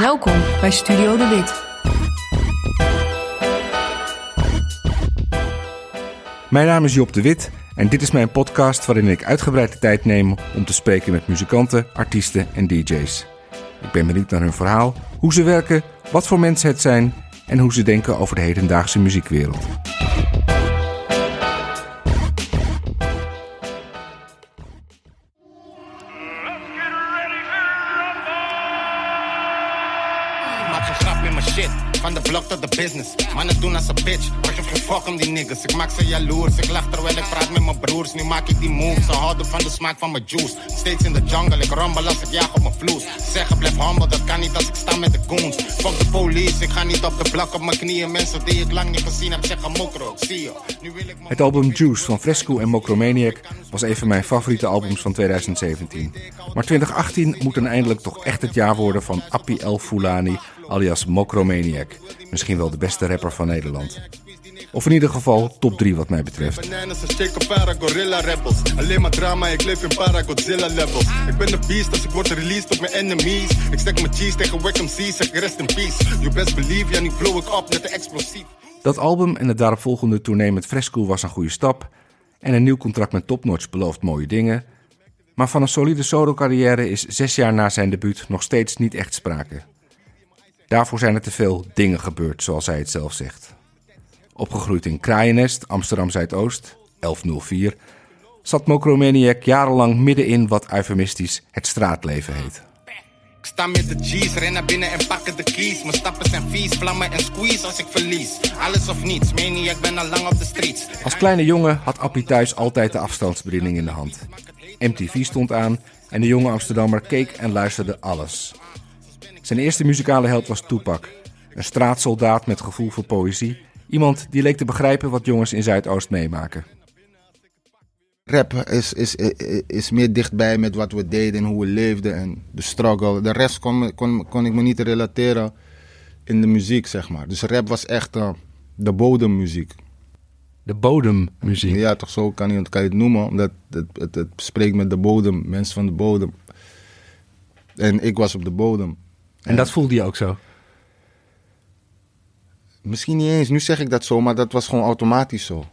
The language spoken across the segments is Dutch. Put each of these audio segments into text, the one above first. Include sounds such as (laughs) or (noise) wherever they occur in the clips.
Welkom bij Studio De Wit. Mijn naam is Job de Wit en dit is mijn podcast waarin ik uitgebreid de tijd neem om te spreken met muzikanten, artiesten en DJ's. Ik ben benieuwd naar hun verhaal, hoe ze werken, wat voor mensen het zijn en hoe ze denken over de hedendaagse muziekwereld. Business. Mannen doen als een bitch. Maar ik geen fuck om die niggas. Ik maak ze jaloers. Ik lach terwijl ik praat met mijn broers. Nu maak ik die moves. Ze houden van de smaak van mijn juice. Steeds in de jungle. Ik rumble als ik jaag op mijn vloes. Zeggen blijf humble. Dat kan niet als ik sta met de goons. Fuck de police. Ik ga niet op de blok op mijn knieën. Mensen die ik lang niet gezien heb zeggen mokro. Zie je. Het album Juice van Fresco en Mokromaniac was een van mijn favoriete albums van 2017. Maar 2018 moet dan eindelijk toch echt het jaar worden van Appie El Fulani alias Mokromaniac. Misschien wel de beste rapper van Nederland. Of in ieder geval top 3 wat mij betreft. Alleen maar drama, ik leef in para Godzilla levels. Ik ben de beast als ik word released op mijn enemies. Ik stek mijn cheese tegen Wacom C, zeg rest in peace. You best believe, ja, nu blow ik op net de explosief. Dat album en de daaropvolgende tournee met Fresco was een goede stap. En een nieuw contract met Top Notch belooft mooie dingen. Maar van een solide solo-carrière is zes jaar na zijn debuut nog steeds niet echt sprake. Daarvoor zijn er te veel dingen gebeurd, zoals hij het zelf zegt. Opgegroeid in Kraaiennest, Amsterdam Zuidoost, 1104, zat Mokromaniac jarenlang middenin wat eufemistisch het straatleven heet. Ik sta met de G's, ren naar binnen en pakken de keys. Mijn stappen zijn vies, vlammen en squeeze als ik verlies. Alles of niets, meen ik ben al lang op de streets. Als kleine jongen had Appie thuis altijd de afstandsbediening in de hand. MTV stond aan en de jonge Amsterdammer keek en luisterde alles. Zijn eerste muzikale held was Tupac. Een straatsoldaat met gevoel voor poëzie. Iemand die leek te begrijpen wat jongens in Zuidoost meemaken. Rap is, is, is meer dichtbij met wat we deden en hoe we leefden en de struggle. De rest kon, kon, kon ik me niet relateren in de muziek, zeg maar. Dus rap was echt eh, de bodemmuziek. De bodemmuziek. Ja, toch zo kan je, kan je het noemen, omdat het, het, het spreekt met de bodem, mensen van de bodem. En ik was op de bodem. En dat voelde je ook zo. Misschien niet eens, nu zeg ik dat zo, maar dat was gewoon automatisch zo.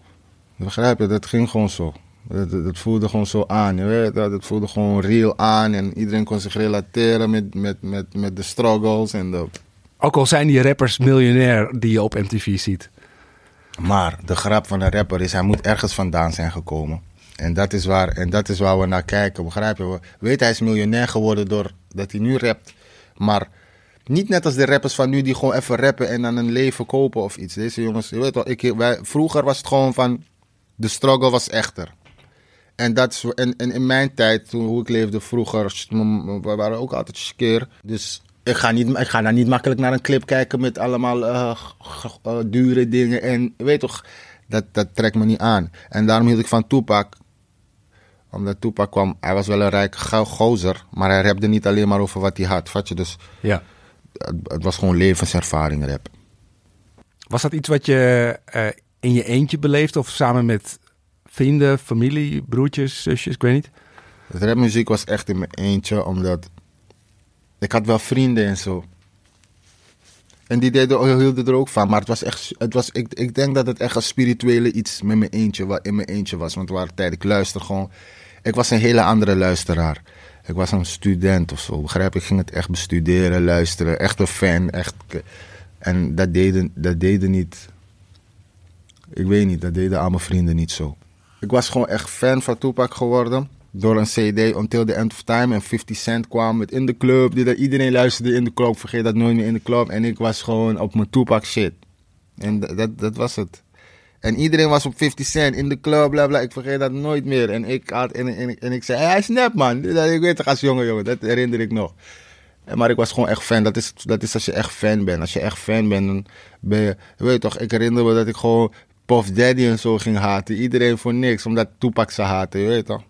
Begrijp je? Dat ging gewoon zo. Dat, dat, dat voelde gewoon zo aan. Je weet dat, het voelde gewoon real aan. En iedereen kon zich relateren met, met, met, met de struggles. En de... Ook al zijn die rappers miljonair die je op MTV ziet. Maar de grap van een rapper is, hij moet ergens vandaan zijn gekomen. En dat is waar, en dat is waar we naar kijken, begrijp je? We weten, hij is miljonair geworden doordat hij nu rapt. Maar niet net als de rappers van nu die gewoon even rappen en dan een leven kopen of iets. Deze jongens, je weet wel, ik, wij, vroeger was het gewoon van, de struggle was echter. En, dat is, en, in mijn tijd, toen hoe ik leefde vroeger, we waren ook altijd skeer. Dus ik ga, niet, ik ga daar niet makkelijk naar een clip kijken met allemaal eh, eh, dure dingen. En weet toch, dat, dat trekt me niet aan. En daarom hield ik van Tupac. Omdat Tupac kwam, hij was wel een rijke go- gozer, maar hij rapte niet alleen maar over wat hij had. Vat je? Dus Ja. het, het was gewoon levenservaring rap. Was dat iets wat je eh, in je eentje beleeft of samen met vrienden, familie, broertjes, zusjes, ik weet niet? Het rapmuziek was echt in mijn eentje, omdat ik had wel vrienden en zo. En die deden, hielden er ook van, maar het was echt, het was, ik, ik denk dat het echt een spirituele iets met mijn eentje, in mijn eentje was. Want waren tijden, ik luister gewoon, ik was een hele andere luisteraar. Ik was een student of zo, begrijp? Ik ging het echt bestuderen, luisteren, echt een fan, echt. En dat deden, dat deden niet, ik weet niet, dat deden al mijn vrienden niet zo. Ik was gewoon echt fan van Tupac geworden. Door een CD Until the End of Time. En 50 Cent kwam met in de club. Iedereen luisterde in de club. Vergeet dat nooit meer in de club. En ik was gewoon op mijn Tupac shit. En dat, dat, was het. En iedereen was op 50 Cent in de club, bla bla. Ik vergeet dat nooit meer. En ik, had, en, en, en ik zei, hey, nep man. (laughs) Ik weet toch als jongen jongen, dat herinner ik nog. Maar ik was gewoon echt fan. Dat is, dat is als je echt fan bent. Als je echt fan bent, dan ben je... je Weet toch, ik herinner me dat ik gewoon Puff Daddy en zo ging haten. Iedereen voor niks, omdat Tupac ze haten, je weet toch.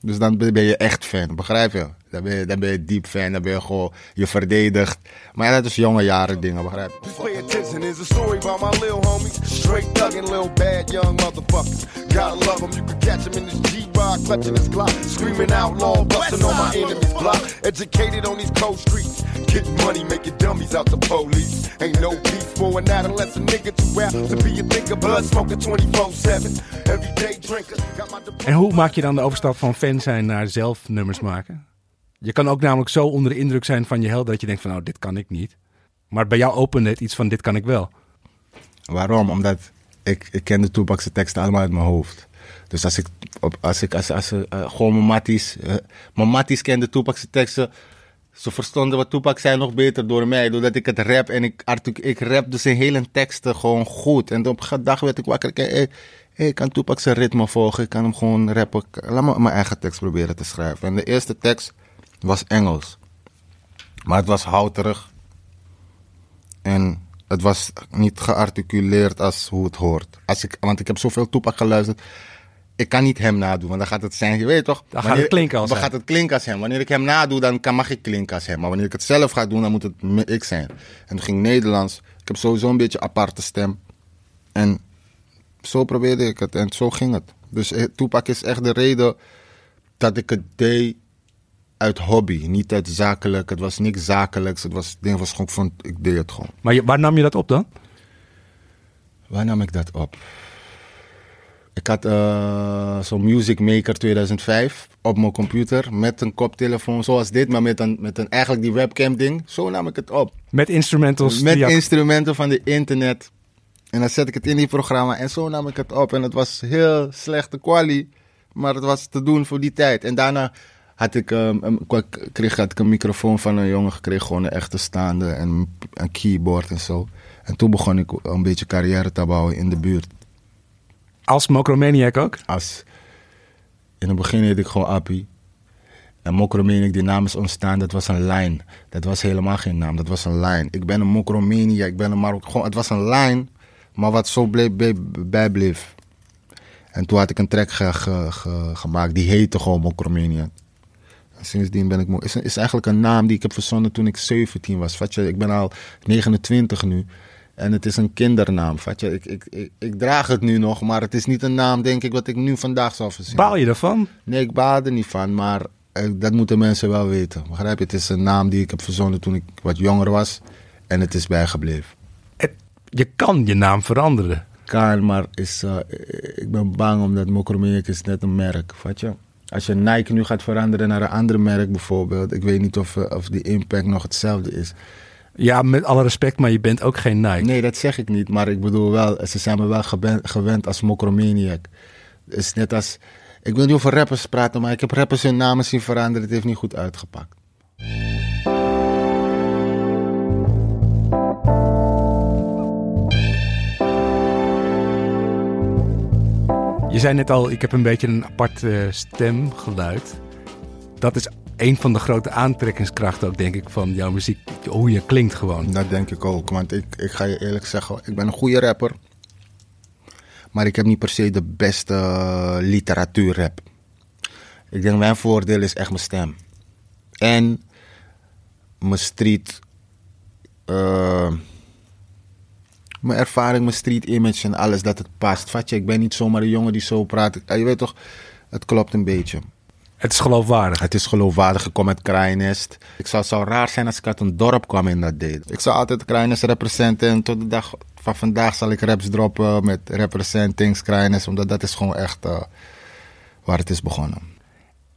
Dus dan ben je echt fan, begrijp je? Dan ben je, dan ben je diep fan, dan ben je gewoon, je verdedigt. Maar ja, dat is jonge jaren dingen, begrijp je? Pay attention, here's a story about my little homies. Straight thuggin', little bad young motherfuckers. Gotta love them, you can catch them in this G-Rod, clutching his Glock. Screaming outlaw, busting on my enemy's block. Educated on these cold streets. Get money, making dummies out the police. Ain't no beef for an adolescent nigga to rap. To be a thinker, blood smoker 24-7. Everyday drinker. Got my En hoe maak je dan de overstap van fan zijn naar zelf nummers maken? Je kan ook namelijk zo onder de indruk zijn van je held dat je denkt van nou, dit kan ik niet. Maar bij jou opende het iets van dit kan ik wel. Waarom? Omdat ik, ik ken de Tupac's teksten allemaal uit mijn hoofd. Dus als ik, als ik als, als, eh, gewoon mijn matties, eh, mijn Tupac's teksten. Ze verstonden wat Tupac zei nog beter door mij. Doordat ik het rap en ik, ik rap dus in hele teksten gewoon goed. En op een dag werd ik wakker. Ik, kan zijn ritme volgen. Ik kan hem gewoon rappen. Laat me mijn eigen tekst proberen te schrijven. En de eerste tekst was Engels. Maar het was houterig. En het was niet gearticuleerd als hoe het hoort. Als ik, want ik heb zoveel Tupac geluisterd. Ik kan niet hem nadoen, want dan gaat het zijn, je weet toch? Dan gaat het klinken als dan hij. gaat het klinken als hem. Wanneer ik hem nadoe, dan kan, mag ik klinken als hem. Maar wanneer ik het zelf ga doen, dan moet het ik zijn. En toen ging Nederlands. Ik heb sowieso een beetje aparte stem. En zo probeerde ik het en zo ging het. Dus eh, Tupac is echt de reden dat ik het deed uit hobby. Niet uit zakelijk. Het was niks zakelijks. Het was, ding was gewoon van, ik deed het gewoon. Maar je- waar nam je dat op dan? Waar nam ik dat op? Ik had eh, zo'n Music Maker 2005 op mijn computer met een koptelefoon zoals dit, maar met een, met een eigenlijk die webcam ding. Zo nam ik het op. Met instrumentals? Met instrumenten van de internet. En dan zet ik het in die programma en zo nam ik het op. En het was heel slechte quali, maar het was te doen voor die tijd. En daarna had ik, ehm, een, kreeg had ik een microfoon van een jongen gekregen, gewoon een echte staande en een keyboard en zo. En toen begon ik een beetje carrière te bouwen in de buurt. Als Mokromaniac ook? Als, in het begin heette ik gewoon Appie. En Mokromaniac, die naam is ontstaan, dat was een lijn. Dat was helemaal geen naam, dat was een lijn. Ik ben een Mokromaniac, ik ben een Marok. Gewoon, het was een lijn, maar wat zo bleef, bij- bijbleef. En toen had ik een track ge- ge- ge- gemaakt, die heette gewoon Mokromaniac. En sindsdien ben ik... mo- is, is eigenlijk een naam die ik heb verzonnen toen ik 17 was. Vat je, ik ben al 29 nu. En het is een kindernaam. Vat je, ik, ik, ik, ik draag het nu nog, maar het is niet een naam, denk ik, wat ik nu vandaag zou verzinnen. Baal je daarvan? Nee, ik baal er niet van, maar eh, dat moeten mensen wel weten. Begrijp je? Het is een naam die ik heb verzonnen toen ik wat jonger was. En het is bijgebleven. Het- je kan je naam veranderen. Kan, maar is, eh, ik ben bang omdat Mokromaniac is net een merk. Vat je? Als je Nike nu gaat veranderen naar een ander merk bijvoorbeeld. Ik weet niet of, eh, of die impact nog hetzelfde is. Ja, met alle respect, maar je bent ook geen Nike. Nee, dat zeg ik niet. Maar ik bedoel wel, ze zijn me wel gewend als Mokromaniac. Het is net als... Ik wil niet over rappers praten, maar ik heb rappers hun namen zien veranderen. Het heeft niet goed uitgepakt. Zei net al, ik heb een beetje een apart eh, stemgeluid. Dat is een van de grote aantrekkingskrachten ook, denk ik, van jouw muziek. Hoe je klinkt gewoon. Dat denk ik ook. Want ik, ik ga je eerlijk zeggen, ik ben een goede rapper. Maar ik heb niet per se de beste eh, literatuurrap. Ik denk mijn voordeel is echt mijn stem. En mijn street... eh, mijn ervaring, mijn street image en alles, dat het past. Vat je, ik ben niet zomaar een jongen die zo praat. Eh, Je weet toch, het klopt een beetje. Het is geloofwaardig. Het is geloofwaardig, ik kom uit Kraaienest. Ik zou, zou raar zijn als ik uit een dorp kwam en dat deed. Ik zou altijd Kraaienest representen en tot de dag van vandaag zal ik raps droppen met representings Kraaienest. Omdat dat is gewoon echt eh, waar het is begonnen.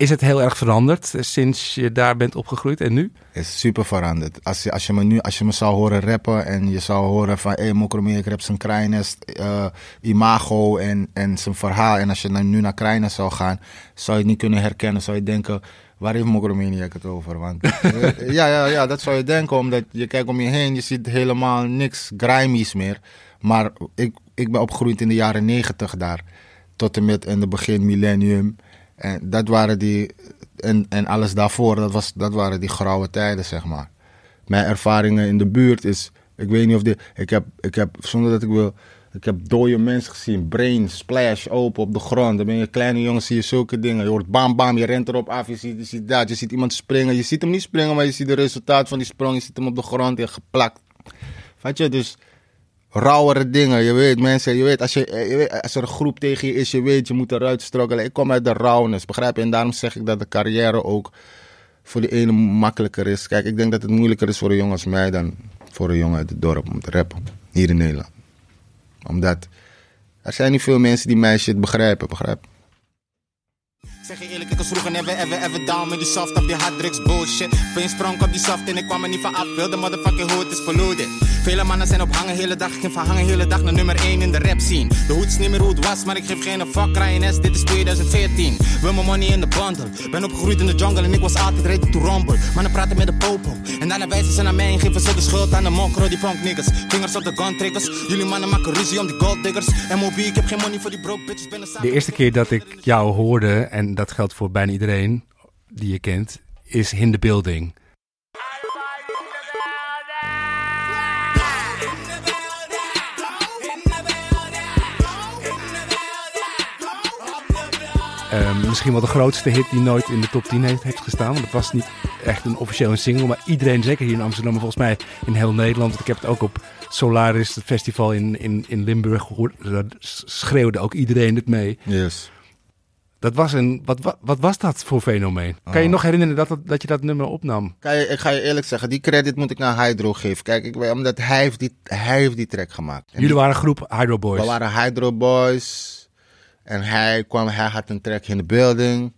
Is het heel erg veranderd eh, sinds je daar bent opgegroeid en nu? Het is super veranderd. Als je, als je me nu als je me zou horen rappen en je zou horen van... Hé, hey, ik rap zijn Kraaienest eh, imago en, en zijn verhaal. En als je nu naar Kraaienest zou gaan, zou je het niet kunnen herkennen. Zou je denken, waar heeft Mokromaniac het over? Want, eh, (laughs) ja, ja, ja, dat zou je denken. Omdat je kijkt om je heen, je ziet helemaal niks grimies meer. Maar ik, ik ben opgegroeid in de jaren negentig daar. Tot en met in het begin millennium. En dat waren die... En, en alles daarvoor, dat, was, dat waren die grauwe tijden, zeg maar. Mijn ervaringen in de buurt is... Ik weet niet of dit... Ik heb, ik heb zonder dat ik wil... Ik heb dode mensen gezien. Brain, splash, open op de grond. Dan ben je kleine jongen, zie je zulke dingen. Je hoort bam, bam, je rent erop af. Je ziet, je ziet dat. Je ziet iemand springen. Je ziet hem niet springen, maar je ziet het resultaat van die sprong. Je ziet hem op de grond en geplakt. Weet je, dus rauwere dingen. Je weet, mensen, je weet, als, je, je weet, als er een groep tegen je is, je weet, je moet eruit struggelen. Ik kom uit de rauwness, begrijp je? En daarom zeg ik dat de carrière ook voor de ene makkelijker is. Kijk, ik denk dat het moeilijker is voor een jongen als mij dan voor een jongen uit het dorp om te rappen. Hier in Nederland. Omdat er zijn niet veel mensen die mijn shit begrijpen, begrijp? Zeg je eerlijk, ik was vroeger never ever ever down met die soft op die harddrugs bullshit. Ben sprong op die soft en ik kwam er niet van af. Wilde motherfucking hood is polluted. Vele mannen zijn op hangen hele dag. Ik ging van hangen hele dag naar nummer 1 in de rap scene. De hoed is niet meer hoe het was, maar ik geef geen fuck. Ryan S, dit is 2014. Wil mijn money in de bundle. Ben opgegroeid in de jungle en ik was altijd ready to rumble. Mannen praten met de popo. En daarna wijzen ze naar mij en geven ze de schuld aan de mokro, die punk niggas. Vingers op de gun triggers. Jullie mannen maken ruzie om die gold diggers. MOB, ik heb geen money voor die broke bitches. Ben De eerste keer dat ik jou hoorde, en dat geldt voor bijna iedereen die je kent, is In the Building. Ehm, misschien wel de grootste hit die nooit in de top 10 heeft, gestaan. Want het was niet echt een officiële single. Maar iedereen, zeker hier in Amsterdam, maar volgens mij in heel Nederland. Want ik heb het ook op Solaris, het festival in, in, in Limburg gehoord. Daar schreeuwde ook iedereen het mee. Yes. Dat was een, wat, wat, wat was dat voor fenomeen? Kan je Oh. nog herinneren dat, dat, dat je dat nummer opnam? Ik ga je eerlijk zeggen, die credit moet ik naar Hydro geven. Kijk, ik, omdat hij heeft, die, hij heeft die track gemaakt. En Jullie waren een groep Hydro Boys. We waren Hydro Boys. En hij kwam, hij had een track in de building.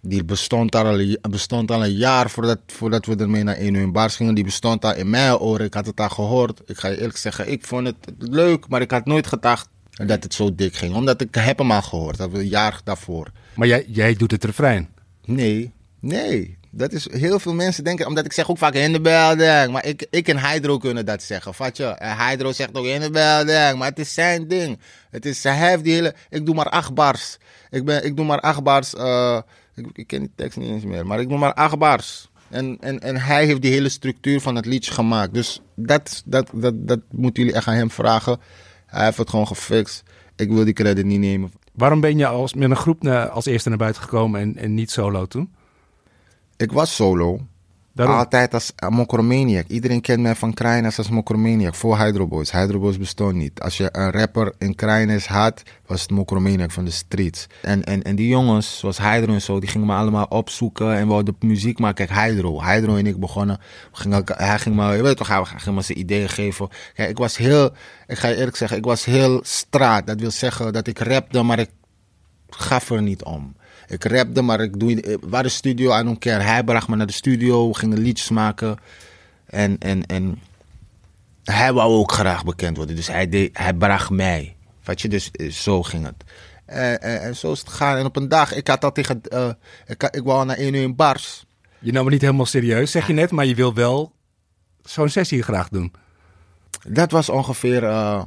Die bestond al, een- bestond al een jaar voordat, voordat we ermee naar 1 uur in bars gingen. Die bestond al in mijn oren. Ik had het al gehoord. Ik ga je eerlijk zeggen, ik vond het leuk. Maar ik had nooit gedacht dat het zo dik ging. Omdat ik heb hem al gehoord. Dat we een jaar daarvoor. Maar jij, jij doet het refrein. Nee, nee. Dat is heel veel mensen denken, omdat ik zeg ook vaak in de building. Maar ik, ik en Hydro kunnen dat zeggen. Vat je? En Hydro zegt ook in de building. Maar het is zijn ding. Het is, hij heeft die hele. Ik doe maar acht bars. Ik, ben, ik doe maar acht bars. eh, ik, ik ken die tekst niet eens meer. Maar ik doe maar acht bars. En, en, en hij heeft die hele structuur van het liedje gemaakt. Dus dat, dat, dat, dat moeten jullie echt aan hem vragen. Hij heeft het gewoon gefixt. Ik wil die credit niet nemen. Waarom ben je als, met een groep als eerste naar buiten gekomen en, en niet solo toen? Ik was solo. Altijd als Mokromaniac. Iedereen kent mij van Krijnes als Mokromaniac. Voor Hydro Boys. Hydro Boys bestond niet. Als je een rapper in Krijnes had, was het Mokromaniac van de streets. En, en, en die jongens, zoals Hydro en zo, die gingen me allemaal opzoeken en wilden muziek maken. Kijk, Hydro. Hydro en ik begonnen. Elkaar- hij ging me, je weet toch, hij ging me zijn ideeën geven. Kijk, ik was heel, ik ga je eerlijk zeggen, ik was heel straat. Dat wil zeggen dat ik rapte, maar ik gaf er niet om. Ik rapte, maar ik doe, eh, waar de studio, I don't care. Hij bracht me naar de studio, we gingen liedjes maken. En, en, en hij wou ook graag bekend worden, dus hij, deed, hij bracht mij. Weet je, dus eh, zo ging het. En, en, en zo is het gegaan. En op een dag, ik had al tegen, eh, ik, ik wou naar 1 uur in bars. Je nam het niet helemaal serieus, zeg je net, maar je wil wel zo'n sessie graag doen. Dat was ongeveer. eh,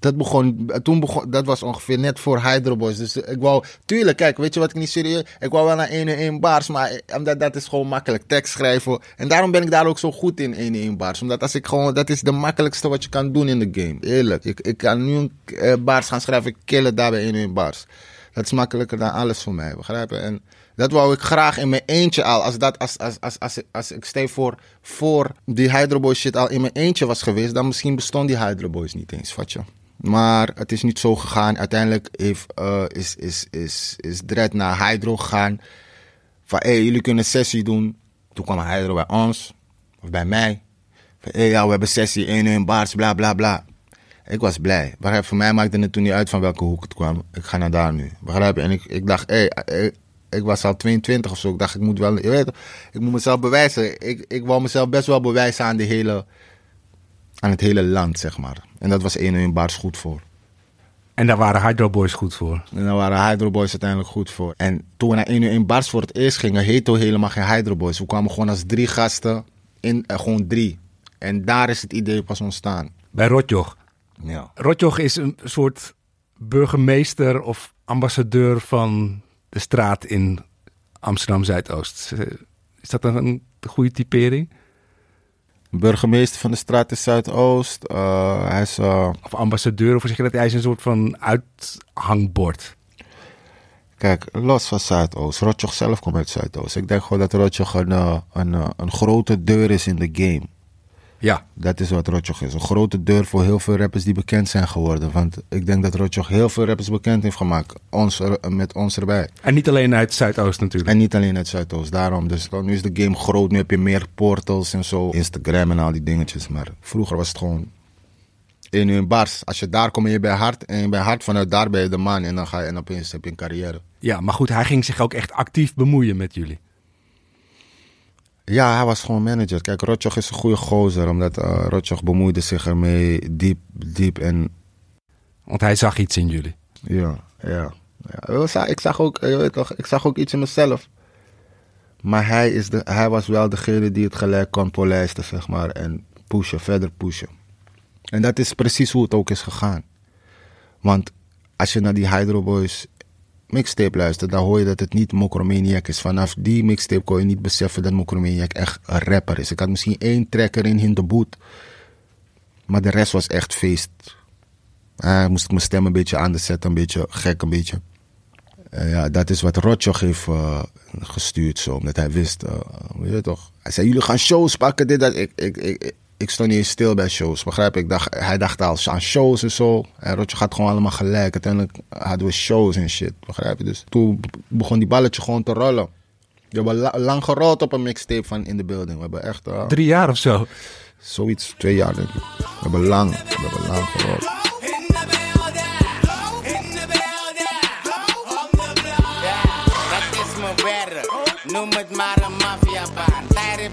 dat begon, toen begon, dat was ongeveer net voor Hydro Boys. Dus ik wou, tuurlijk, kijk, weet je wat ik niet serieus, ik wou wel naar 1 1 bars, maar omdat dat is gewoon makkelijk tekst schrijven. En daarom ben ik daar ook zo goed in 1 1 bars. Omdat als ik gewoon, dat is de makkelijkste wat je kan doen in de game. Eerlijk, ik, ik kan nu een eh, bars gaan schrijven, ik kill het daar bij 1 1 bars. Dat is makkelijker dan alles voor mij, begrijpen? En dat wou ik graag in mijn eentje al. Als, dat, als, als, als, als, ik- stel voor, voor die Hydro Boys shit al in mijn eentje was geweest, dan misschien bestond die Hydro Boys niet eens, vat je? Maar het is niet zo gegaan. Uiteindelijk heeft, eh, is, is, is, is naar Hydro gegaan. Van, hé, hey, jullie kunnen een sessie doen. Toen kwam Hydro bij ons, of bij mij. Van, hé, hey, ja, we hebben sessie 1 in baars, bla, bla, bla. Ik was blij. Begrijp, voor mij maakte het toen niet uit van welke hoek het kwam. Ik ga naar daar nu. Begrijp je? En ik, ik dacht, hé, hey, ik, ik was al 22 of zo. Ik dacht, ik moet wel, je weet, ik moet mezelf bewijzen. Ik, ik wou mezelf best wel bewijzen aan, hele, aan het hele land, zeg maar. En dat was 1 in baars goed voor. En daar waren Hydro Boys goed voor. En daar waren Hydro Boys uiteindelijk goed voor. En toen we naar 1 uur in Bars voor het eerst gingen, heette helemaal geen Hydro Boys. We kwamen gewoon als drie gasten, in, eh, gewoon drie. En daar is het idee pas ontstaan. Bij Rotjoch. Ja. Rotjoch is een soort burgemeester of ambassadeur van de straat in Amsterdam Zuidoost. Eh, Is dat een goede typering? Burgemeester van de straat is Zuidoost. Eh, hij is, eh, Of ambassadeur, of zeg je dat hij is een soort van uithangbord? kijk, los van Zuidoost. Rotjoch zelf komt uit Zuidoost. Ik denk gewoon dat Rotjoch een, eh, een, een grote deur is in de game. Ja, Dat is wat Rotjoch is. Een grote deur voor heel veel rappers die bekend zijn geworden. Want ik denk dat Rotjoch heel veel rappers bekend heeft gemaakt. Ons er- met ons erbij. en niet alleen uit Zuidoost natuurlijk. En niet alleen uit Zuidoost, daarom. Dus nu is de game groot, nu heb je meer portals en zo. Instagram en al die dingetjes. Maar vroeger was het gewoon één uur in bars. Als je daar komt en je bij hard, en je bij hard vanuit daar ben je de man. En dan ga je en opeens heb je een carrière. Ja, maar goed, hij ging zich ook echt actief bemoeien met jullie. Ja, hij was gewoon manager. Kijk, Rotjoch is een goede gozer. Omdat eh Rotjoch bemoeide zich ermee diep, diep. En Want hij zag iets in jullie. Ja, ja. ja. Ik zag- ook, weet toch, ik zag ook iets in mezelf. Maar hij, is de, hij was wel degene die het gelijk kon polijsten, zeg maar. En pushen, verder pushen. En dat is precies hoe het ook is gegaan. Want als je naar die Hydro Boys mixtape luistert, dan hoor je dat het niet Mokromaniac is. Vanaf die mixtape kon je niet beseffen dat Mokromaniac echt een rapper is. Ik had misschien één tracker in in de boot. Maar de rest was echt feest. Eh, moest ik mijn stem een beetje anders zetten, een beetje gek, een beetje. Eh, ja, dat is wat Rotjoch heeft eh, gestuurd, zo, omdat hij wist, eh, weet je toch. Hij zei, jullie gaan shows pakken, dit, dat. Ik, ik, ik, ik stond niet eens stil bij shows, begrijp ik? Dacht, hij dacht al aan shows en zo. En Rotjoch gaat gewoon allemaal gelijk. Uiteindelijk hadden we shows en shit, begrijp je? Dus toen begon die balletje gewoon te rollen. We hebben la- lang gerold op een mixtape van In The Building. We hebben echt eh, Drie jaar of zo. zoiets, twee jaar denk ik. We hebben lang, we hebben lang gerold.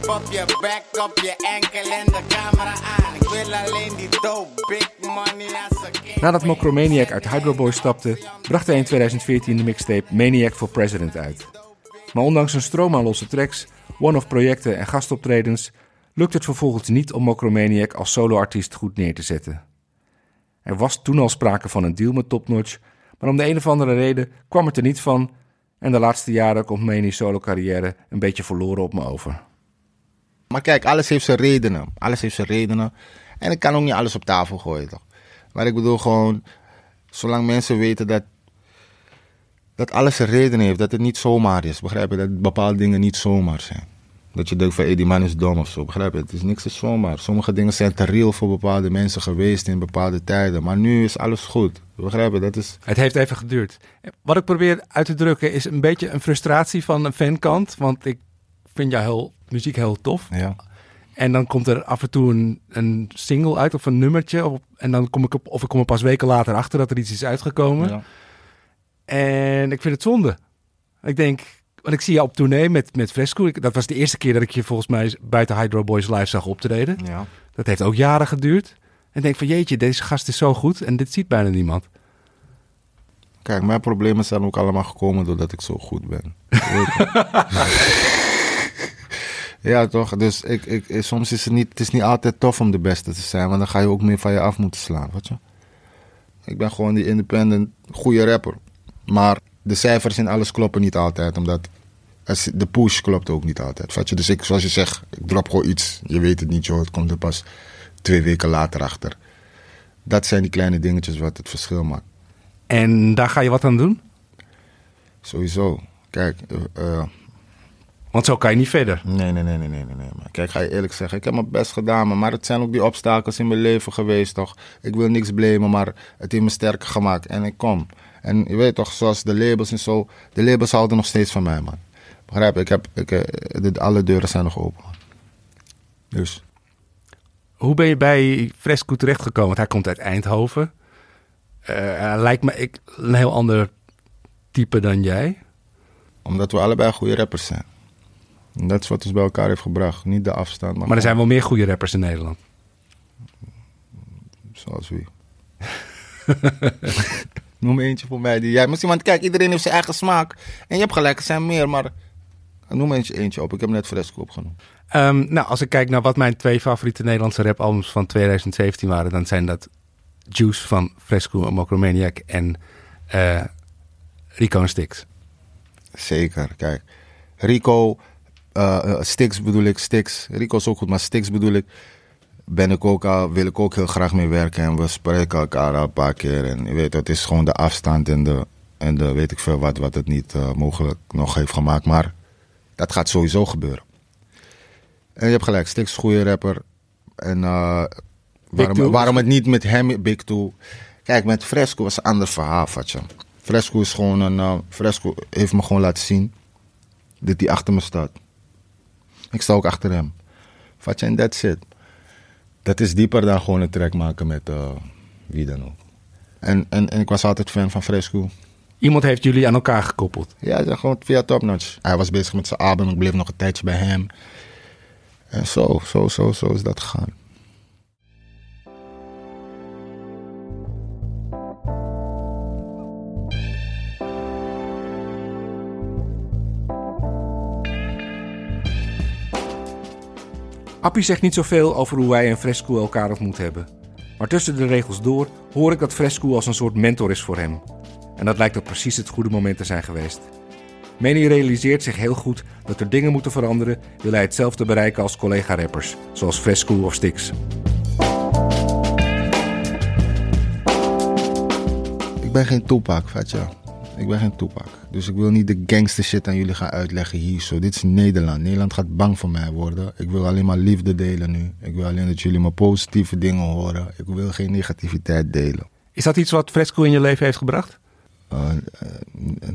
Tijdrip op je bek, op je enkel en de camera aan. Ik wil alleen die dope, big money. Nadat Mokromaniac uit Hydro Boys stapte, bracht hij in 2014 de mixtape Maniac for President uit. Maar ondanks een stroom aan losse tracks, one-off projecten en gastoptredens, lukt het vervolgens niet om Mokromaniac als soloartiest goed neer te zetten. Er was toen al sprake van een deal met Top Notch, maar om de een of andere reden kwam het er niet van en de laatste jaren komt Mani's solo carrière een beetje verloren op me over. Maar kijk, alles heeft zijn redenen. Alles heeft zijn redenen. En ik kan ook niet alles op tafel gooien, toch? Maar ik bedoel gewoon, zolang mensen weten dat, dat alles zijn redenen heeft, dat het niet zomaar is, begrijp je? Dat bepaalde dingen niet zomaar zijn. Dat je denkt van, die man is dom of zo, begrijp je? Het is niks is zomaar. Sommige dingen zijn te real voor bepaalde mensen geweest in bepaalde tijden. Maar nu is alles goed, begrijp je? Dat is... Het heeft even geduurd. Wat ik probeer uit te drukken is een beetje een frustratie van een fankant. Want ik vind jouw heel, muziek heel tof. Ja. En dan komt er af en toe een, een single uit of een nummertje. Of, en dan kom ik op, of ik kom er pas weken later achter dat er iets is uitgekomen. Ja. En ik vind het zonde. Ik denk, want ik zie je op tournee met, met Fresco. Ik- dat was de eerste keer dat ik je volgens mij buiten Hydro Boys live zag optreden. ja. Dat heeft ook jaren geduurd. En ik denk van jeetje, deze gast is zo goed en dit ziet bijna niemand. Kijk, mijn problemen zijn ook allemaal gekomen doordat ik zo goed ben. (laughs) Ja, toch? Dus ik, ik, soms is het niet, het is niet altijd tof om de beste te zijn, want dan ga je ook meer van je af moeten slaan, weet je? Ik ben gewoon die independent, goede rapper. Maar de cijfers en alles kloppen niet altijd, omdat de push klopt ook niet altijd. Weet je? Dus ik, zoals je zegt, ik drop gewoon iets, je weet het niet, joh, het komt er pas twee weken later achter. Dat zijn die kleine dingetjes wat het verschil maakt. En daar ga je wat aan doen? Sowieso. Kijk, eh, eh, Want zo kan je niet verder. nee, nee, nee, nee, nee, nee. Maar kijk, ga je eerlijk zeggen, ik heb mijn best gedaan, maar- het zijn ook die obstakels in mijn leven geweest, toch? Ik wil niks blamen, maar het heeft me sterker gemaakt en ik kom. En je weet toch, zoals de labels en zo, de labels houden nog steeds van mij, man. Begrijp je? Ik heb, ik, eh, de, alle deuren zijn nog open. Dus, Hoe ben je bij Fresco terechtgekomen? Want hij komt uit Eindhoven. Eh, hij lijkt me ik, een heel ander type dan jij. omdat we allebei goede rappers zijn. En dat is wat ons bij elkaar heeft gebracht. Niet de afstand, maar, Maar er zijn wel meer goede rappers in Nederland. Zoals wie? (laughs) Noem eentje voor mij die jij. Misschien, want kijk, iedereen heeft zijn eigen smaak. En je hebt gelijk, er zijn meer, maar. Noem eentje, eentje op. Ik heb net Fresco opgenoemd. Ehm, nou, als ik kijk naar wat mijn twee favoriete Nederlandse rapalbums van 2017 waren, dan zijn dat Juice van Fresco en Mokromaniac en eh, Rico en Stix. Zeker, kijk. Rico, Stix bedoel ik, Stix. Rico is ook goed, maar Stix bedoel ik. Ben ik ook al, wil ik ook heel graag mee werken. En we spreken elkaar al een paar keer. En je weet, het is gewoon de afstand en de, en de weet ik veel wat, wat het niet eh, mogelijk nog heeft gemaakt. Maar dat gaat sowieso gebeuren. En je hebt gelijk, Stix is een goede rapper. En waarom, waarom het niet met hem, Big Two. Kijk, met Fresco was een ander verhaal, Fatje. Fresco is gewoon een. Fresco heeft me gewoon laten zien dat hij achter me staat. Ik sta ook achter hem. En that's it. Dat is dieper dan gewoon een track maken met eh, wie dan ook. En, en, en ik was altijd fan van Fresco. Iemand heeft jullie aan elkaar gekoppeld. Ja, gewoon via Topnotch. Hij was bezig met zijn album, ik bleef nog een tijdje bij hem. En zo, zo, zo, zo is dat gegaan. Appie zegt niet zoveel over hoe wij en Fresco elkaar ontmoet hebben. Maar tussen de regels door hoor ik dat Fresco als een soort mentor is voor hem. En dat lijkt ook precies het goede moment te zijn geweest. Manny realiseert zich heel goed dat er dingen moeten veranderen, wil hij hetzelfde bereiken als collega-rappers, zoals Fresco of Stix. Ik ben geen Tupac, vet. Ik ben geen Tupac. Dus ik wil niet de gangster shit aan jullie gaan uitleggen hier zo. Dit is Nederland. Nederland gaat bang voor mij worden. Ik wil alleen maar liefde delen nu. Ik wil alleen dat jullie maar positieve dingen horen. Ik wil geen negativiteit delen. Is dat iets wat Fresco in je leven heeft gebracht? Uh, uh,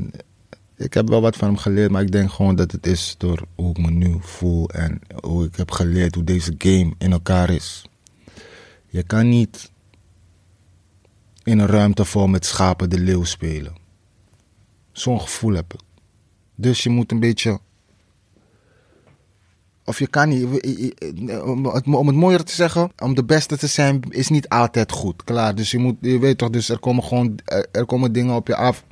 ik heb wel wat van hem geleerd, maar ik denk gewoon dat het is door hoe ik me nu voel en hoe ik heb geleerd hoe deze game in elkaar is. Je kan niet in een ruimte vol met schapen de leeuw spelen. Zo'n gevoel heb ik. Dus je moet een beetje. Of je kan niet. Om het mooier te zeggen, om de beste te zijn is niet altijd goed. Klaar. Dus je moet, je weet toch, dus er komen gewoon er komen dingen op je af.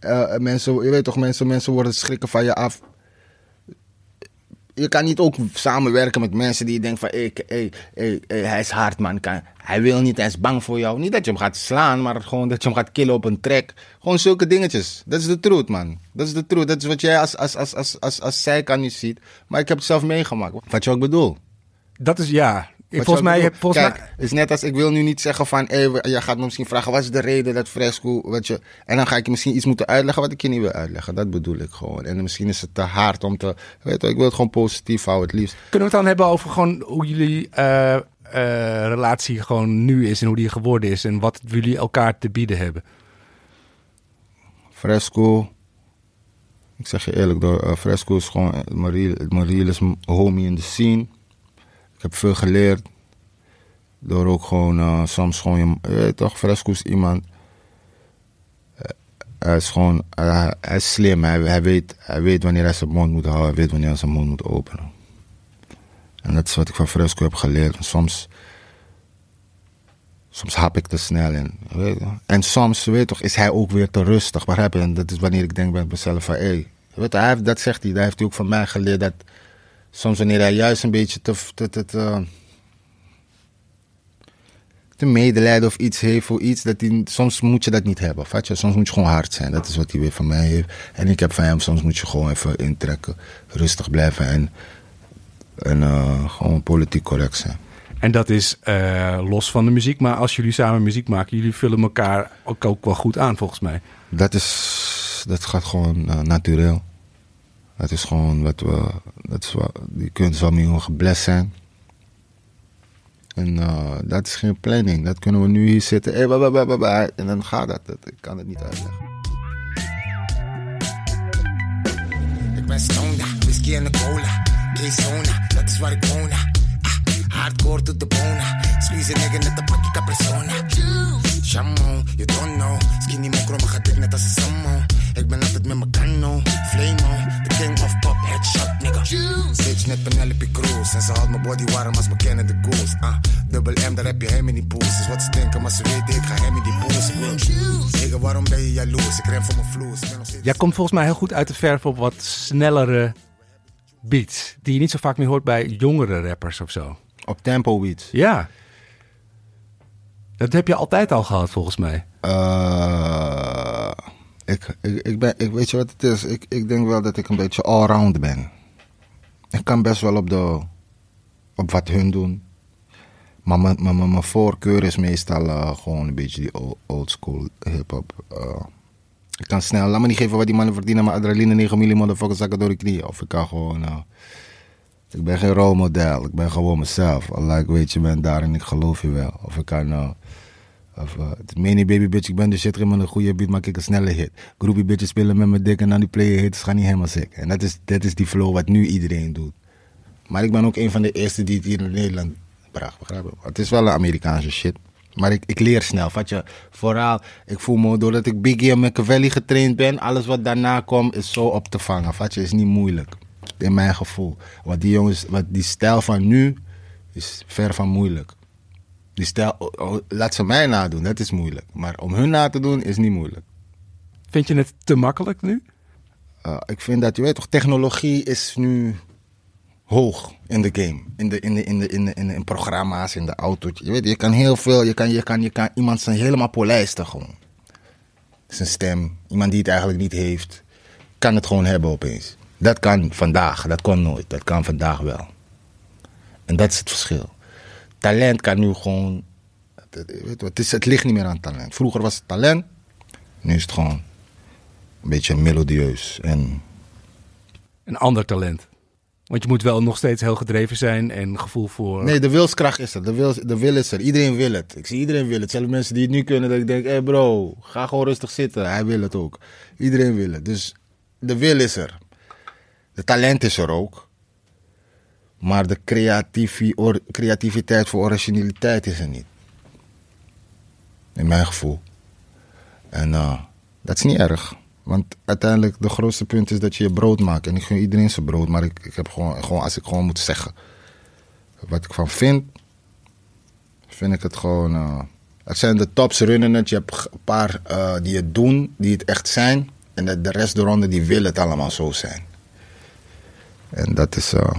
Uh, mensen, je weet toch, mensen, mensen worden schrikken van je af. Je kan niet ook samenwerken met mensen die denken van, hey, hey, hey, hij is hard man, hij wil niet, hij is bang voor jou. Niet dat je hem gaat slaan, maar gewoon dat je hem gaat killen op een track. Gewoon zulke dingetjes. Dat is de truth man. Dat is de truth. Dat is wat jij als, als, als, als, als, als kan niet ziet. Maar ik heb het zelf meegemaakt. Wat je ook bedoel. Dat is ja. Volgens mij, heb, volgens Kijk, mij... is net als ik wil nu niet zeggen van, hey, je gaat me misschien vragen, wat is de reden dat Fresco, wat je, en dan ga ik je misschien iets moeten uitleggen wat ik je niet wil uitleggen. Dat bedoel ik gewoon. En misschien is het te hard om te, weet je, ik wil het gewoon positief houden, het liefst. Kunnen we het dan hebben over gewoon hoe jullie uh, uh, relatie gewoon nu is en hoe die geworden is en wat jullie elkaar te bieden hebben? Fresco, ik zeg je eerlijk, door, uh, Fresco is gewoon, Mariel, Mariel is homie in de scene. Heb veel geleerd. Door ook gewoon uh, soms gewoon, je toch, Fresco is iemand. Uh, hij is gewoon, hij is slim. Hij, hij, weet, hij weet wanneer hij zijn mond moet houden. Hij weet wanneer hij zijn mond moet openen. En dat is wat ik van Fresco heb geleerd. Soms, soms hap ik te snel in. En soms, weet toch, is hij ook weer te rustig. Begrijp je? Dat is wanneer ik denk bij mezelf van, hé. Hey, dat zegt hij. Dat heeft hij ook van mij geleerd. Dat soms wanneer hij juist een beetje te... te, te, te te medelijden of iets heeft voor iets. Dat hij, soms moet je dat niet hebben. Vat je? Soms moet je gewoon hard zijn. Dat is wat hij weer van mij heeft. En ik heb van hem, soms moet je gewoon even intrekken. Rustig blijven en, en uh, gewoon politiek correct zijn. En dat is uh, los van de muziek. Maar als jullie samen muziek maken, jullie vullen elkaar ook, ook wel goed aan volgens mij. Dat, is, dat gaat gewoon uh, natuurlijk. Dat is gewoon wat we... Dat is wat, die kunst waarmee we geblest zijn. En uh, dat is geen planning. Dat kunnen we nu hier zitten. Hey, bah, bah, bah, bah, en dan gaat dat. dat. Ik kan het niet uitleggen. Ik ben stoned, whisky en de cola. K-zona, dat is waar ik woon. Ah, hardcore tot de bonen. Squeeze een nigga net een pakje capressona. Jammo, you don't know. Skinny mokro, maar gaat dik net als een sammo. Ik ben altijd met mijn kano. Flamo, the king of pop, headshot nigga. Bitch net Penelope Cruz. En ze houdt mijn body warm als we kennen de goose. Ah, dubbel M, daar heb je hem in die poes. Dus wat ze denken, maar ze weten, ik ga hem in die poes. Nigga, waarom ben je jaloers? Ik ren voor mijn vloes. Jij komt volgens mij heel goed uit de verf op wat snellere beats. Die je niet zo vaak meer hoort bij jongere rappers of zo. Op tempo beats? Ja. Dat heb je altijd al gehad, volgens mij. Uh, ik, ik, ik, ben, ik weet je wat het is? Ik, ik denk wel dat ik een beetje allround ben. Ik kan best wel op, de, op wat hun doen. Maar mijn, voorkeur is meestal uh, gewoon een beetje die old, school hip-hop. Uh, ik kan snel, laat me niet geven wat die mannen verdienen, maar adrenaline 9 mm motherfuckers zakken door de knieën. Of ik kan gewoon. Ik ben geen rolmodel. Ik ben gewoon mezelf. Allah, ik weet je bent daar en ik geloof je wel. Of ik kan... Uh, of, uh, mini baby bitch, ik ben de shit in een goede beat, maak ik een snelle hit. Groepie bitches spelen met mijn dik en dan die player hits gaan niet helemaal sick. En dat is, dat is die flow wat nu iedereen doet. Maar ik ben ook een van de eerste die het hier in Nederland bracht? Het is wel een Amerikaanse shit. Maar ik, ik leer snel. Vat je, vooral, ik voel me, doordat ik Biggie en Machiavelli getraind ben, alles wat daarna komt is zo op te vangen. Vat je, is niet moeilijk. In mijn gevoel. Wat die jongens, wat die stijl van nu, is ver van moeilijk. Die stijl, oh, laat ze mij nadoen, dat is moeilijk. Maar om hun na te doen, is niet moeilijk. Vind je het te makkelijk nu? Uh, ik vind dat, je weet toch, technologie is nu hoog in de game. In de, in de, in de, in de, in de in programma's, in de auto. Je weet, je kan heel veel, je kan, je kan, je kan iemand zijn helemaal polijsten gewoon. Zijn stem, iemand die het eigenlijk niet heeft, kan het gewoon hebben opeens. Dat kan vandaag, dat kon nooit, dat kan vandaag wel. En dat is het verschil. Talent kan nu gewoon, weet het, is, het ligt niet meer aan talent. Vroeger was het talent, nu is het gewoon een beetje melodieus en... Een ander talent. Want je moet wel nog steeds heel gedreven zijn en gevoel voor. Nee, de wilskracht is er. De wil, de wil is er. Iedereen wil het. Ik zie iedereen wil het. Zelfs mensen die het nu kunnen, dat ik denk: hé hey bro, ga gewoon rustig zitten. Hij wil het ook. Iedereen wil het. Dus de wil is er. De talent is er ook. Maar de creativiteit voor originaliteit is er niet. In mijn gevoel. En uh, dat is niet erg. Want uiteindelijk, de grootste punt is dat je je brood maakt. En ik gun iedereen zijn brood, maar ik, ik heb gewoon, gewoon, als ik gewoon moet zeggen wat ik van vind, vind ik het gewoon. Uh, het zijn de tops runnen. Je hebt een paar uh, die het doen, die het echt zijn. En de, de rest de ronde die willen het allemaal zo zijn. En dat is. Uh,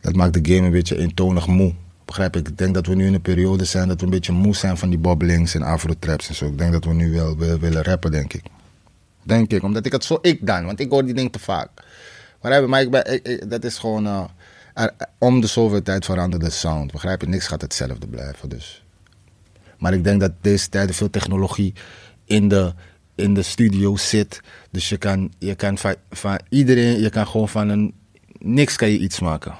dat maakt de game een beetje eentonig moe. Begrijp ik? Ik denk dat we nu in een periode zijn dat we een beetje moe zijn van die bobbelings en afro-traps en zo. Ik denk dat we nu wel willen rappen, denk ik. Denk ik, omdat ik het zo ik dan, want ik hoor die dingen te vaak. Maar, ik ben, dat is gewoon. Er, om de zoveel tijd verandert de sound. Begrijp je? Niks gaat hetzelfde blijven. Dus. Maar ik denk dat deze tijden veel technologie in de, in de studio zit. Dus je kan, je kan van, iedereen, je kan gewoon van een. Niks kan je iets maken.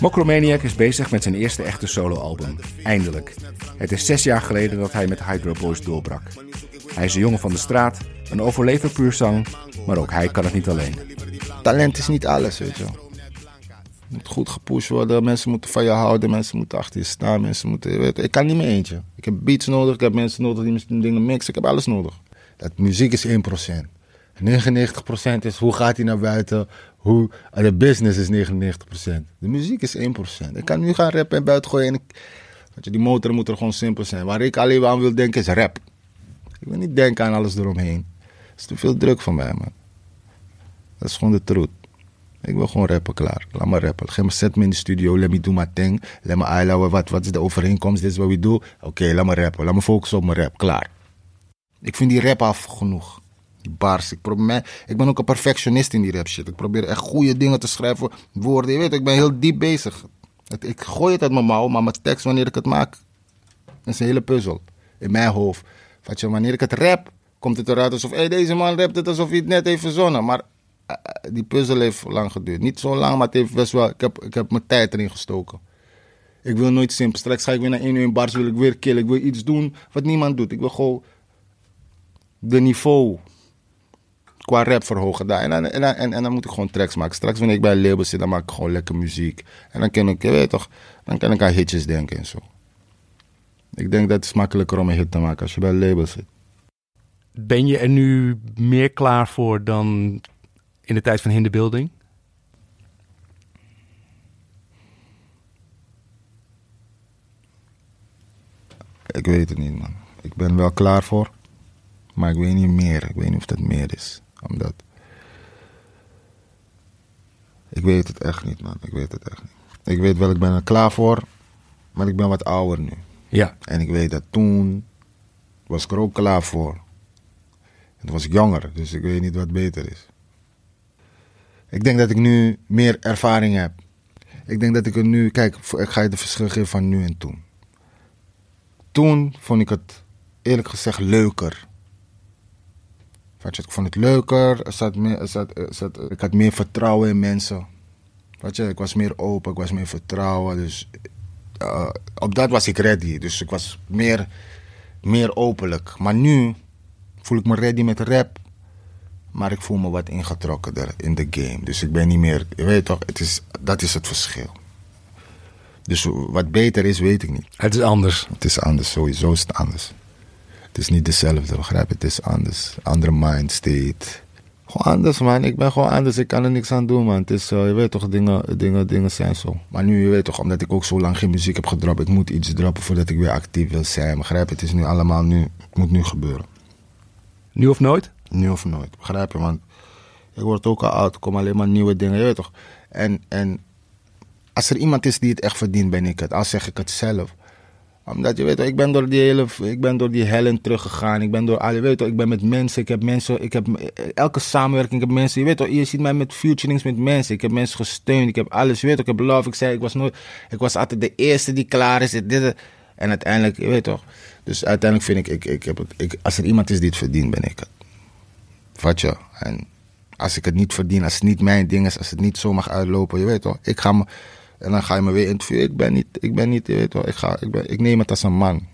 Mokromaniac is bezig met zijn eerste echte soloalbum. Eindelijk. Het is zes jaar geleden dat hij met Hydro Boys doorbrak. Hij is een jongen van de straat, een overlever puur zang, maar ook hij kan het niet alleen. Talent is niet alles, weet je moet goed gepusht worden, mensen moeten van je houden, mensen moeten achter je staan, mensen moeten... Weet, ik kan niet meer eentje. Ik heb beats nodig, ik heb mensen nodig die dingen mixen, ik heb alles nodig. Dat muziek is 1%. 99% is hoe gaat hij naar buiten, hoe, de business is 99%. De muziek is 1%. Ik kan nu gaan rappen en buiten gooien. Die motor moet er gewoon simpel zijn. Waar ik alleen aan wil denken is rap. Ik wil niet denken aan alles eromheen. Dat is te veel druk voor mij, man. Dat is gewoon de truth. Ik wil gewoon rappen, klaar. Laat me rappen. Geef me, zet me in de studio, let me do my thing. Let me eilen, wat, wat is de overeenkomst, dit is wat we doen. Oké, laat me rappen. Laat me focussen op mijn rap, klaar. Ik vind die rap af genoeg bars. Ik, probeer, ik ben ook een perfectionist in die rap shit. Ik probeer echt goede dingen te schrijven, woorden. Je weet, ik ben heel diep bezig. Ik gooi het uit mijn mouw, maar mijn tekst, wanneer ik het maak, is een hele puzzel. In mijn hoofd. Wat je, wanneer ik het rap, komt het eruit alsof hey, deze man rapt het alsof hij het net heeft verzonnen. Maar uh, die puzzel heeft lang geduurd. Niet zo lang, maar het heeft best wel. Ik heb, ik heb mijn tijd erin gestoken. Ik wil nooit simpel. Straks ga ik weer naar 1 uur bars, wil ik weer killen. Ik wil iets doen wat niemand doet. Ik wil gewoon de niveau qua rap verhogen. Daar. En, en, en, en, en, dan moet ik gewoon tracks maken. Straks wanneer ik bij een label zit, dan maak ik gewoon lekker muziek. En dan kan ik, je weet toch, dan kan ik aan hitjes denken en zo. Ik denk dat het is makkelijker om een hit te maken als je bij een label zit. Ben je er nu meer klaar voor dan in de tijd van Hinderbuilding? Ik weet het niet, man. Ik ben wel klaar voor, maar ik weet niet meer. Ik weet niet of dat meer is omdat. Ik weet het echt niet, man. Ik weet het echt niet. Ik weet wel, ik ben er klaar voor. Maar ik ben wat ouder nu. Ja. En ik weet dat toen was ik er ook klaar voor. Toen was ik jonger, dus ik weet niet wat beter is. Ik denk dat ik nu meer ervaring heb. Ik denk dat ik er nu... Kijk, ik ga je de verschil geven van nu en toen. Toen vond ik het eerlijk gezegd leuker. Weet je, ik vond het leuker. Er zat meer, er zat, er zat, ik had meer vertrouwen in mensen. Weet je, ik was meer open, ik was meer vertrouwen. Dus uh, op dat was ik ready. Dus ik was meer, meer openlijk. Maar nu voel ik me ready met rap. Maar ik voel me wat ingetrokkener in de game. Dus ik ben niet meer. Je weet toch, het is, dat is het verschil. Dus wat beter is, weet ik niet. Het is anders. Het is anders, sowieso is het anders. Het is niet dezelfde, begrijp je? Het is anders. Andere mind state. Gewoon anders, man. Ik ben gewoon anders. Ik kan er niks aan doen, man. Het is, uh, je weet toch, dingen, dingen, dingen zijn zo. Maar nu, je weet toch, omdat ik ook zo lang geen muziek heb gedropt. Ik moet iets droppen voordat ik weer actief wil zijn. Begrijp je? Het is nu allemaal nu. Het moet nu gebeuren. Nu of nooit? Nu of nooit. Begrijp je? Want ik word ook al oud. Er komen alleen maar nieuwe dingen. Je weet toch? En, en als er iemand is die het echt verdient, ben ik het. Al zeg ik het zelf omdat je weet, ik ben door die hele, ik ben door die hellen teruggegaan. Ik ben door, je weet toch, ik ben met mensen. Ik heb mensen, ik heb elke samenwerking. Heb mensen, je weet toch, je ziet mij met futurings met mensen. Ik heb mensen gesteund. Ik heb alles, je weet toch, ik heb love. Ik zei, ik was nooit, ik was altijd de eerste die klaar is. Dit, en uiteindelijk, je weet toch. Dus uiteindelijk vind ik, ik, ik heb het, ik, als er iemand is die het verdient, ben ik het. Vat je? En als ik het niet verdien, als het niet mijn ding is, als het niet zo mag uitlopen, je weet toch, ik ga me en dan ga je me weer interviewen. Ik ben niet, ik ben niet, je weet wel, ik, ga, ik, ben, ik neem het als een man.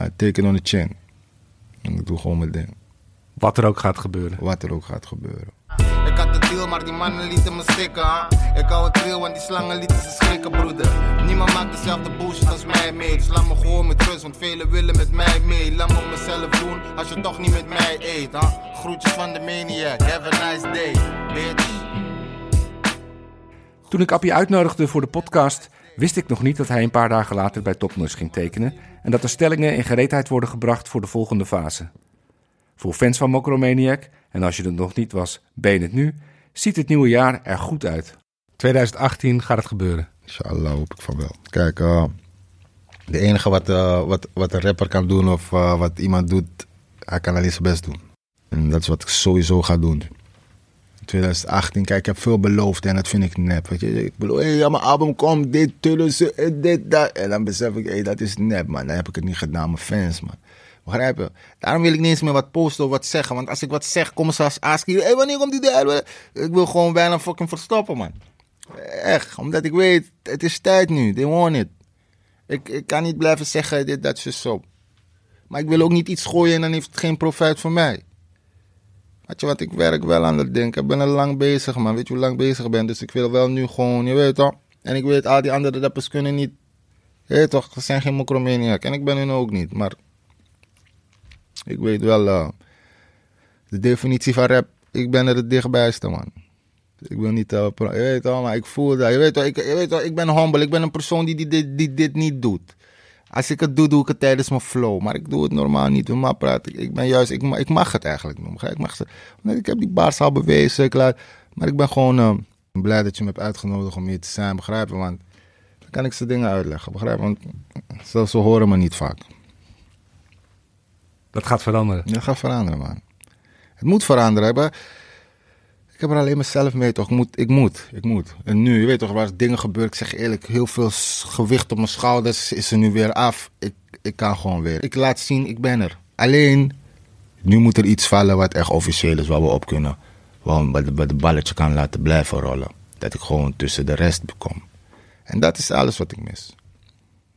I take it on the chin. En ik doe gewoon mijn ding. Wat er ook gaat gebeuren. Wat er ook gaat gebeuren. Ik had de deal, maar die mannen lieten me stikken. Huh? Ik hou het real, want die slangen lieten ze schrikken, broeder. Niemand maakt dezelfde bullshit als mij mee. Dus laat me gewoon met rust, want velen willen met mij mee. Laat me mezelf doen, als je toch niet met mij eet. Huh? Groetjes van de maniac, have a nice day, bitch. Toen ik Appie uitnodigde voor de podcast, wist ik nog niet dat hij een paar dagen later bij Topnotch ging tekenen en dat er stellingen in gereedheid worden gebracht voor de volgende fase. Voor fans van Mokromaniac, en als je het nog niet was, ben je het nu, ziet het nieuwe jaar er goed uit. 2018 gaat het gebeuren. Inshallah hoop ik van wel. Kijk, uh, de enige wat, uh, wat, wat een rapper kan doen of uh, wat iemand doet, hij kan alleen zijn best doen. En dat is wat ik sowieso ga doen. 2018, kijk, ik heb veel beloofd en dat vind ik nep. Weet je, ik bedoel, hey, ja, mijn album komt, dit, tullen dit, dat. En dan besef ik, hey, dat is nep, man. Dan heb ik het niet gedaan, mijn fans, man. Begrijp je? Daarom wil ik niet eens meer wat posten of wat zeggen. Want als ik wat zeg, komen ze als Aski. Hé, wanneer komt die derde? Ik wil gewoon bijna fucking verstoppen, man. Echt, omdat ik weet, het is tijd nu. They want it. Ik, ik kan niet blijven zeggen, dit, dat, zo. Maar ik wil ook niet iets gooien en dan heeft het geen profijt voor mij. Weet je wat, ik werk wel aan dat ding. Ik ben er lang bezig, man. Weet je hoe lang bezig ben? Dus ik wil wel nu gewoon, je weet toch. En ik weet, al die andere rappers kunnen niet. Je weet toch, ze zijn geen mokromaniac. En ik ben hun ook niet. Maar ik weet wel, uh, de definitie van rap, ik ben er het dichtbijste, man. Ik wil niet, uh, je weet toch, maar ik voel dat. Je weet toch, ik, je weet toch, ik ben humble. Ik ben een persoon die, die dit niet doet. Als ik het doe, doe ik het tijdens mijn flow. Maar ik doe het normaal niet. Maar praat, ik, ik ben juist, ik, ik mag het eigenlijk noemen. Ik, mag het, ik heb die baars al bewezen. Klaar. Maar ik ben gewoon uh, blij dat je me hebt uitgenodigd om hier te zijn. Begrijpen? Want dan kan ik ze dingen uitleggen. Begrijpen? Want zo horen me niet vaak. Dat gaat veranderen. Dat gaat veranderen, man. Het moet veranderen. Maar ik heb er alleen mezelf mee, toch? Ik moet, ik moet, ik moet. En nu, je weet toch, waar dingen gebeuren. Ik zeg eerlijk, heel veel gewicht op mijn schouders is er nu weer af. Ik, ik kan gewoon weer. Ik laat zien, ik ben er. Alleen, nu moet er iets vallen wat echt officieel is, waar we op kunnen. Waar bij de, balletje kan laten blijven rollen. Dat ik gewoon tussen de rest kom. En dat is alles wat ik mis.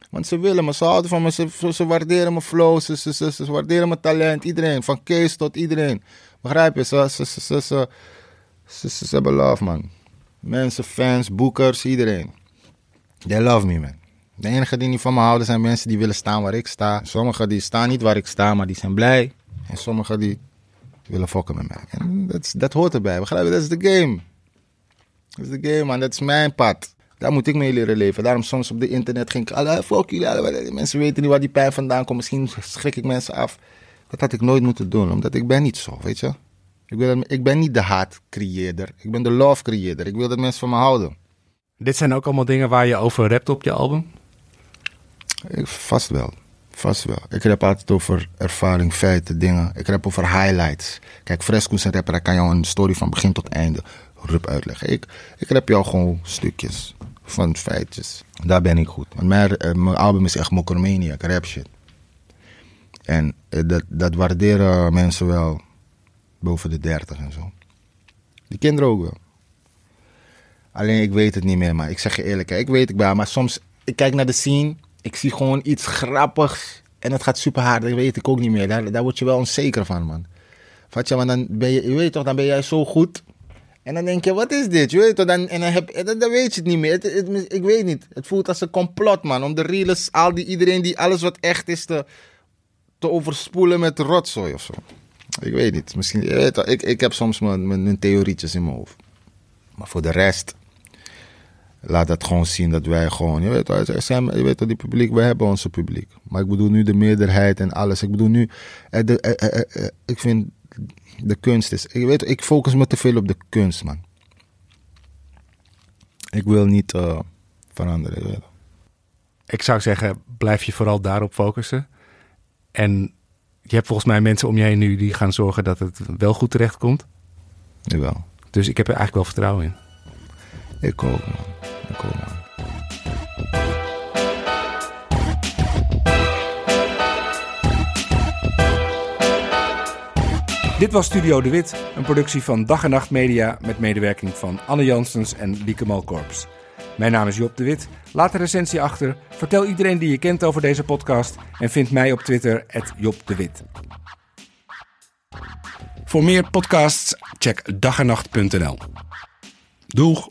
Want ze willen me, ze houden van me, ze, ze waarderen mijn flow, ze, ze, ze, waarderen mijn talent, iedereen. Van Kees tot iedereen. Begrijp je? Ze, ze, ze, ze, ze, ze, hebben love, man. Mensen, fans, boekers, iedereen. They love me, man. De enige die niet van me houden zijn mensen die willen staan waar ik sta. Sommigen die staan niet waar ik sta, maar die zijn blij. En sommigen die willen fokken met mij. En dat, dat hoort erbij. Begrijp je? Dat is de game. Dat is de game, man. Dat is mijn pad. Daar moet ik mee leren leven. Daarom soms op de internet ging ik... Alle, fuck jullie. Mensen weten niet waar die pijn vandaan komt. Misschien schrik ik mensen af. Dat had ik nooit moeten doen. Omdat ik ben niet zo, weet je. Ik, wil, ik ben niet de haat-creëerder. Ik ben de love-creëerder. Ik wil dat mensen van me houden. Dit zijn ook allemaal dingen waar je over rapt op je album? Ik, vast wel. Vast wel. Ik heb altijd over ervaring, feiten, dingen. Ik heb over highlights. Kijk, Fresco is een rapper, daar kan je een story van begin tot einde rup uitleggen. Ik, ik heb jou gewoon stukjes van feitjes. Daar ben ik goed. Want mijn, eh, mijn album is echt mokromaniac, rap shit. En eh, dat, dat waarderen mensen wel boven de 30 en zo. Die kinderen ook wel. Alleen ik weet het niet meer, maar ik zeg je eerlijk, ik weet het wel, maar soms ik kijk naar de scene, ik zie gewoon iets grappigs en het gaat super hard, dat weet ik ook niet meer. Daar, daar word je wel onzeker van, man. Vat je, maar dan ben je, je weet toch, dan ben jij zo goed. En dan denk je, wat is dit? Je weet toch, dan, en dan, heb, dan, weet je het niet meer. Het, ik weet niet. Het voelt als een complot, man. Om de reels, al die, iedereen die alles wat echt is te, te overspoelen met rotzooi of zo. Ik weet niet. Misschien, je weet ik, ik heb soms mijn, mijn, theorietjes in mijn hoofd. Maar voor de rest, laat dat gewoon zien dat wij gewoon, je weet zijn, je weet die publiek, wij hebben onze publiek. Maar ik bedoel nu de meerderheid en alles. Ik bedoel nu, eh, de, eh, eh, eh, ik vind de kunst is, ik weet, ik focus me te veel op de kunst, man. Ik wil niet eh, veranderen. Ik zou zeggen, blijf je vooral daarop focussen. En je hebt volgens mij mensen om je heen nu die gaan zorgen dat het wel goed terecht komt. Jawel. Dus ik heb er eigenlijk wel vertrouwen in. Ik ook, man. Ik ook, man. Dit was Studio De Wit, een productie van Dag en Nacht Media met medewerking van Anne Janssens en Lieke Malkorps. Mijn naam is Job De Wit. Laat een recensie achter, vertel iedereen die je kent over deze podcast en vind mij op Twitter Job De Wit. Voor meer podcasts check dagennacht.nl. Doeg!